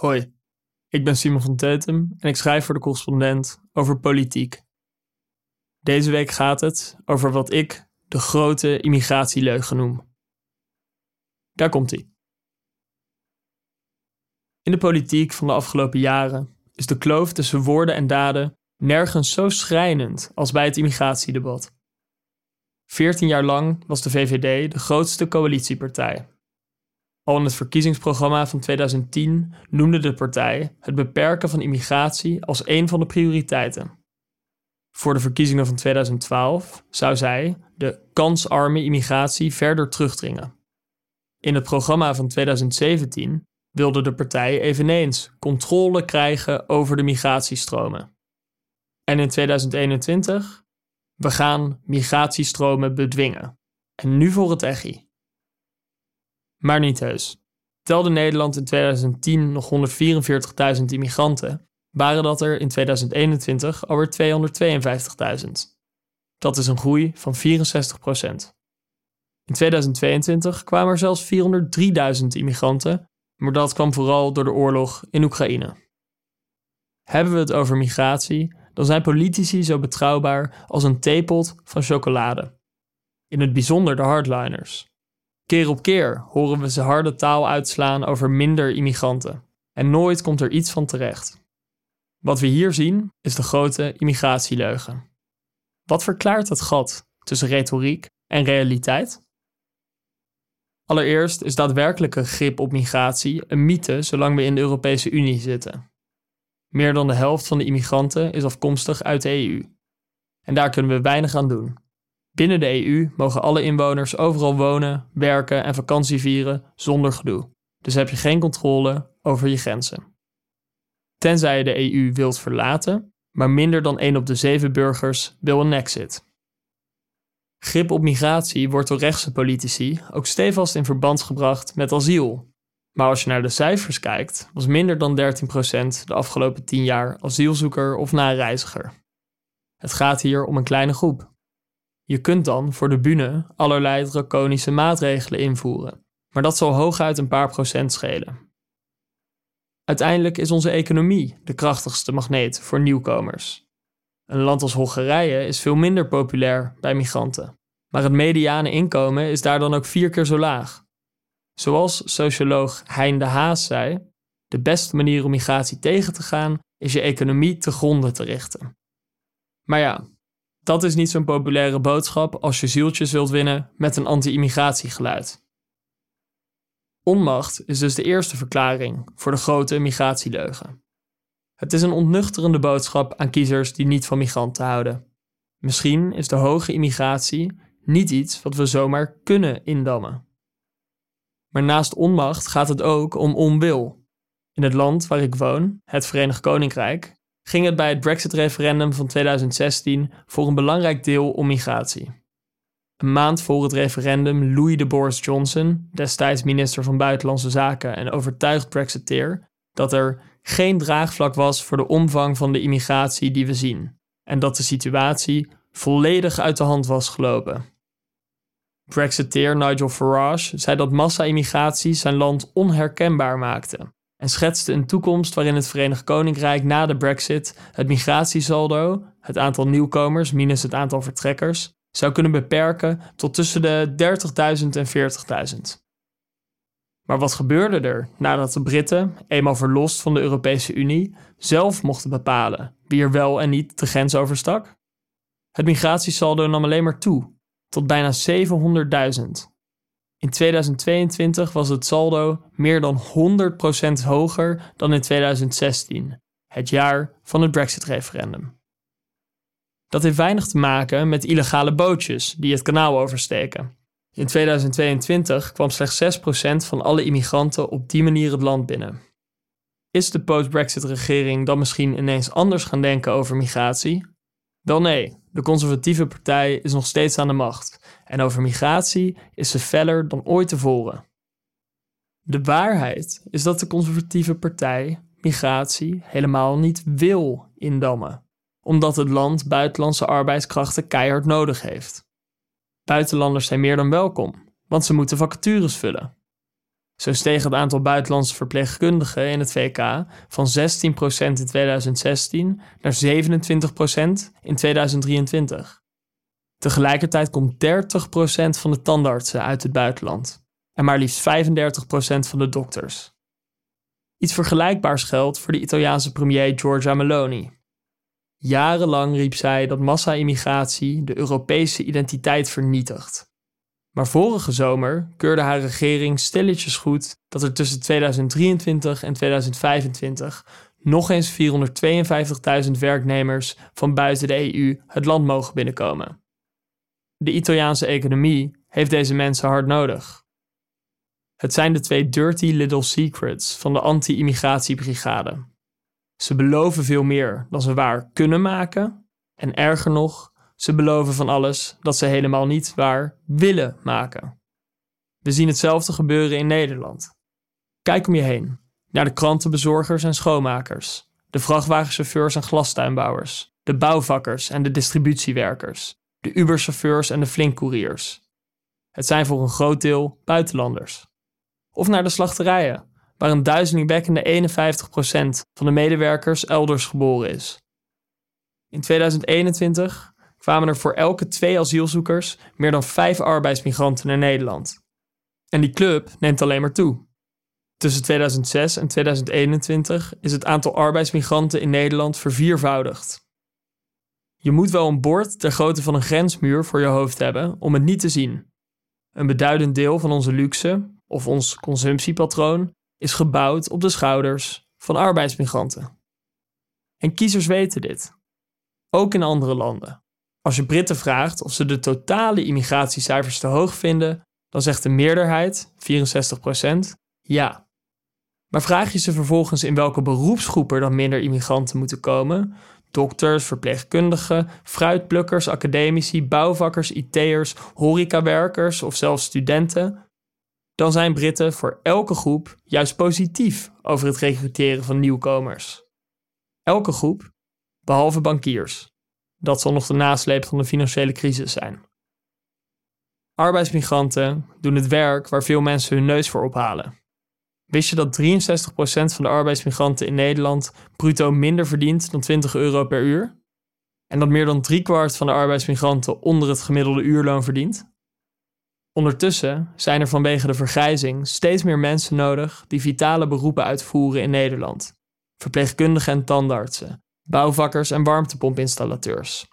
Hoi, ik ben Simon van Teutem en ik schrijf voor de correspondent over politiek. Deze week gaat het over wat ik de grote immigratieleugen noem. Daar komt ie. In de politiek van de afgelopen jaren is de kloof tussen woorden en daden nergens zo schrijnend als bij het immigratiedebat. Veertien jaar lang was de VVD de grootste coalitiepartij. Al in het verkiezingsprogramma van 2010 noemde de partij het beperken van immigratie als een van de prioriteiten. Voor de verkiezingen van 2012 zou zij de kansarme immigratie verder terugdringen. In het programma van 2017 wilde de partij eveneens controle krijgen over de migratiestromen. En in 2021? We gaan migratiestromen bedwingen. En nu voor het echi. Maar niet heus. Telde Nederland in 2010 nog 144.000 immigranten, waren dat er in 2021 alweer 252.000. Dat is een groei van 64% In 2022 kwamen er zelfs 403.000 immigranten, maar dat kwam vooral door de oorlog in Oekraïne. Hebben we het over migratie, dan zijn politici zo betrouwbaar als een theepot van chocolade. In het bijzonder de hardliners. Keer op keer horen we ze harde taal uitslaan over minder immigranten. En nooit komt er iets van terecht. Wat we hier zien is de grote immigratieleugen. Wat verklaart het gat tussen retoriek en realiteit? Allereerst is daadwerkelijke grip op migratie een mythe zolang we in de Europese Unie zitten. Meer dan de helft van de immigranten is afkomstig uit de EU. En daar kunnen we weinig aan doen. Binnen de EU mogen alle inwoners overal wonen, werken en vakantie vieren zonder gedoe. Dus heb je geen controle over je grenzen. Tenzij je de EU wilt verlaten, maar minder dan 1 op de 7 burgers wil een exit. Grip op migratie wordt door rechtse politici ook stevast in verband gebracht met asiel. Maar als je naar de cijfers kijkt, was minder dan 13% de afgelopen 10 jaar asielzoeker of nareiziger. Het gaat hier om een kleine groep. Je kunt dan voor de bühne allerlei draconische maatregelen invoeren, maar dat zal hooguit een paar procent schelen. Uiteindelijk is onze economie de krachtigste magneet voor nieuwkomers. Een land als Hongarije is veel minder populair bij migranten, maar het mediane inkomen is daar dan ook vier keer zo laag. Zoals socioloog Hein de Haas zei: de beste manier om migratie tegen te gaan is je economie te gronden te richten. Maar ja, dat is niet zo'n populaire boodschap als je zieltjes wilt winnen met een anti-immigratiegeluid. Onmacht is dus de eerste verklaring voor de grote migratieleugen. Het is een ontnuchterende boodschap aan kiezers die niet van migranten houden. Misschien is de hoge immigratie niet iets wat we zomaar kunnen indammen. Maar naast onmacht gaat het ook om onwil. In het land waar ik woon, het Verenigd Koninkrijk, ging het bij het Brexit-referendum van 2016 voor een belangrijk deel om migratie. Een maand voor het referendum loeide Boris Johnson, destijds minister van Buitenlandse Zaken en overtuigd Brexiteer, dat er geen draagvlak was voor de omvang van de immigratie die we zien en dat de situatie volledig uit de hand was gelopen. Brexiteer Nigel Farage zei dat massa-immigratie zijn land onherkenbaar maakte en schetste een toekomst waarin het Verenigd Koninkrijk na de Brexit het migratiesaldo, het aantal nieuwkomers minus het aantal vertrekkers, zou kunnen beperken tot tussen de 30.000 en 40.000. Maar wat gebeurde er nadat de Britten, eenmaal verlost van de Europese Unie, zelf mochten bepalen wie er wel en niet de grens overstak? Het migratiesaldo nam alleen maar toe, tot bijna 700.000. In 2022 was het saldo meer dan 100% hoger dan in 2016, het jaar van het Brexit-referendum. Dat heeft weinig te maken met illegale bootjes die het kanaal oversteken. In 2022 kwam slechts 6% van alle immigranten op die manier het land binnen. Is de post-Brexit-regering dan misschien ineens anders gaan denken over migratie? Wel nee, de conservatieve partij is nog steeds aan de macht en over migratie is ze feller dan ooit tevoren. De waarheid is dat de conservatieve partij migratie helemaal niet wil indammen, omdat het land buitenlandse arbeidskrachten keihard nodig heeft. Buitenlanders zijn meer dan welkom, want ze moeten vacatures vullen. Zo steeg het aantal buitenlandse verpleegkundigen in het VK van 16% in 2016 naar 27% in 2023. Tegelijkertijd komt 30% van de tandartsen uit het buitenland en maar liefst 35% van de dokters. Iets vergelijkbaars geldt voor de Italiaanse premier Giorgia Meloni. Jarenlang riep zij dat massa-immigratie de Europese identiteit vernietigt. Maar vorige zomer keurde haar regering stilletjes goed dat er tussen 2023 en 2025 nog eens 452.000 werknemers van buiten de EU het land mogen binnenkomen. De Italiaanse economie heeft deze mensen hard nodig. Het zijn de twee dirty little secrets van de anti-immigratiebrigade. Ze beloven veel meer dan ze waar kunnen maken en erger nog, ze beloven van alles dat ze helemaal niet waar willen maken. We zien hetzelfde gebeuren in Nederland. Kijk om je heen, naar de krantenbezorgers en schoonmakers, de vrachtwagenchauffeurs en glastuinbouwers, de bouwvakkers en de distributiewerkers, de Uberchauffeurs en de flinkcouriers. Het zijn voor een groot deel buitenlanders. Of naar de slachterijen, waar een duizelingwekkende 51% van de medewerkers elders geboren is. In 2021 kwamen er voor elke twee asielzoekers meer dan vijf arbeidsmigranten naar Nederland. En die club neemt alleen maar toe. Tussen 2006 en 2021 is het aantal arbeidsmigranten in Nederland verviervoudigd. Je moet wel een bord ter grootte van een grensmuur voor je hoofd hebben om het niet te zien. Een beduidend deel van onze luxe, of ons consumptiepatroon, is gebouwd op de schouders van arbeidsmigranten. En kiezers weten dit. Ook in andere landen. Als je Britten vraagt of ze de totale immigratiecijfers te hoog vinden, dan zegt de meerderheid, 64%, ja. Maar vraag je ze vervolgens in welke beroepsgroepen er dan minder immigranten moeten komen, dokters, verpleegkundigen, fruitplukkers, academici, bouwvakkers, IT'ers, horecawerkers of zelfs studenten, dan zijn Britten voor elke groep juist positief over het recruteren van nieuwkomers. Elke groep, behalve bankiers. Dat zal nog de nasleep van de financiële crisis zijn. Arbeidsmigranten doen het werk waar veel mensen hun neus voor ophalen. Wist je dat 63% van de arbeidsmigranten in Nederland bruto minder verdient dan 20 euro per uur? En dat meer dan driekwart van de arbeidsmigranten onder het gemiddelde uurloon verdient? Ondertussen zijn er vanwege de vergrijzing steeds meer mensen nodig die vitale beroepen uitvoeren in Nederland. Verpleegkundigen en tandartsen, bouwvakkers en warmtepompinstallateurs.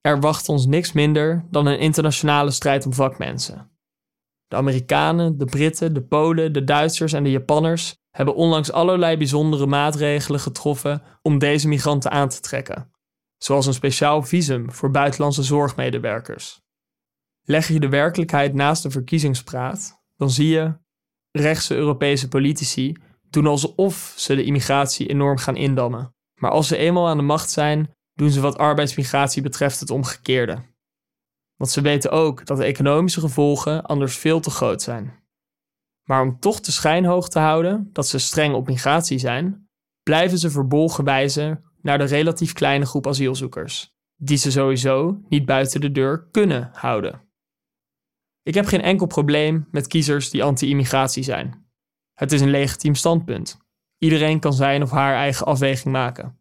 Er wacht ons niks minder dan een internationale strijd om vakmensen. De Amerikanen, de Britten, de Polen, de Duitsers en de Japanners hebben onlangs allerlei bijzondere maatregelen getroffen om deze migranten aan te trekken, zoals een speciaal visum voor buitenlandse zorgmedewerkers. Leg je de werkelijkheid naast de verkiezingspraat, dan zie je rechtse Europese politici doen alsof ze de immigratie enorm gaan indammen. Maar als ze eenmaal aan de macht zijn, doen ze wat arbeidsmigratie betreft het omgekeerde. Want ze weten ook dat de economische gevolgen anders veel te groot zijn. Maar om toch de schijn hoog te houden dat ze streng op migratie zijn, blijven ze verbolgen wijzen naar de relatief kleine groep asielzoekers, die ze sowieso niet buiten de deur kunnen houden. Ik heb geen enkel probleem met kiezers die anti-immigratie zijn. Het is een legitiem standpunt. Iedereen kan zijn of haar eigen afweging maken.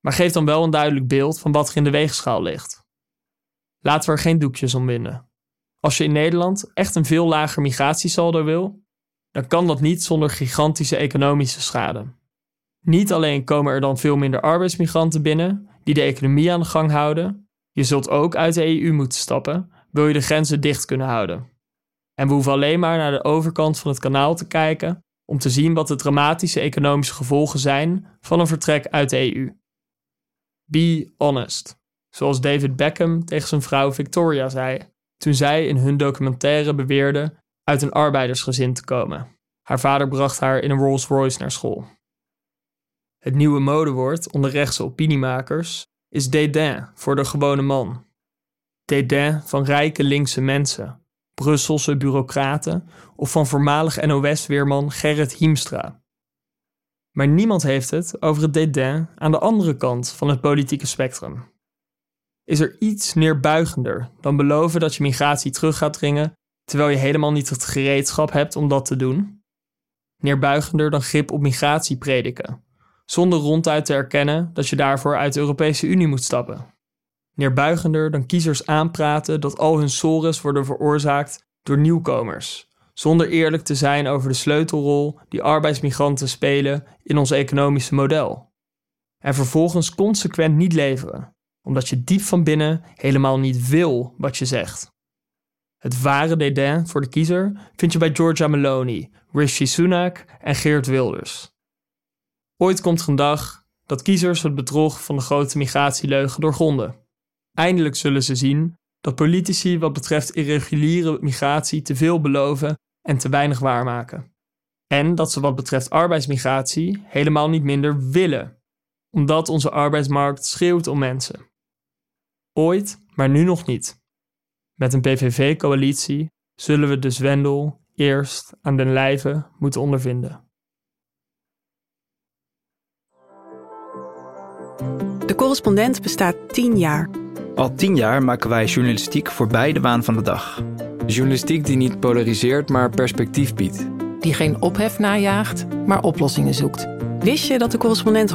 Maar geef dan wel een duidelijk beeld van wat er in de weegschaal ligt. Laten we er geen doekjes om winden. Als je in Nederland echt een veel lager migratiesaldo wil, dan kan dat niet zonder gigantische economische schade. Niet alleen komen er dan veel minder arbeidsmigranten binnen die de economie aan de gang houden, je zult ook uit de EU moeten stappen, wil je de grenzen dicht kunnen houden. En we hoeven alleen maar naar de overkant van het kanaal te kijken om te zien wat de dramatische economische gevolgen zijn van een vertrek uit de EU. Be honest, zoals David Beckham tegen zijn vrouw Victoria zei toen zij in hun documentaire beweerde uit een arbeidersgezin te komen. Haar vader bracht haar in een Rolls Royce naar school. Het nieuwe modewoord onder rechtse opiniemakers is dédain voor de gewone man. Dédain van rijke linkse mensen, Brusselse bureaucraten of van voormalig NOS-weerman Gerrit Hiemstra. Maar niemand heeft het over het dédain aan de andere kant van het politieke spectrum. Is er iets neerbuigender dan beloven dat je migratie terug gaat dringen, terwijl je helemaal niet het gereedschap hebt om dat te doen? neerbuigender dan grip op migratie prediken, zonder ronduit te erkennen dat je daarvoor uit de Europese Unie moet stappen. Neerbuigender dan kiezers aanpraten dat al hun sores worden veroorzaakt door nieuwkomers, zonder eerlijk te zijn over de sleutelrol die arbeidsmigranten spelen in ons economische model. En vervolgens consequent niet leveren, omdat je diep van binnen helemaal niet wil wat je zegt. Het ware dédain voor de kiezer vind je bij Giorgia Meloni, Rishi Sunak en Geert Wilders. Ooit komt er een dag dat kiezers het bedrog van de grote migratieleugen doorgronden. Eindelijk zullen ze zien dat politici wat betreft irreguliere migratie te veel beloven en te weinig waarmaken. En dat ze wat betreft arbeidsmigratie helemaal niet minder willen, omdat onze arbeidsmarkt schreeuwt om mensen. Ooit, maar nu nog niet. Met een PVV-coalitie zullen we de zwendel eerst aan den lijve moeten ondervinden. De correspondent bestaat tien jaar. Al tien jaar maken wij journalistiek voorbij de waan van de dag. Journalistiek die niet polariseert, maar perspectief biedt. Die geen ophef najaagt, maar oplossingen zoekt. Wist je dat de correspondent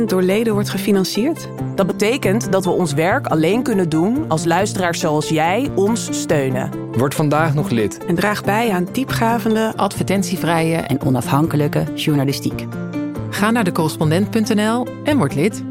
100% door leden wordt gefinancierd? Dat betekent dat we ons werk alleen kunnen doen als luisteraars zoals jij ons steunen. Word vandaag nog lid. En draag bij aan diepgravende, advertentievrije en onafhankelijke journalistiek. Ga naar decorrespondent.nl en word lid.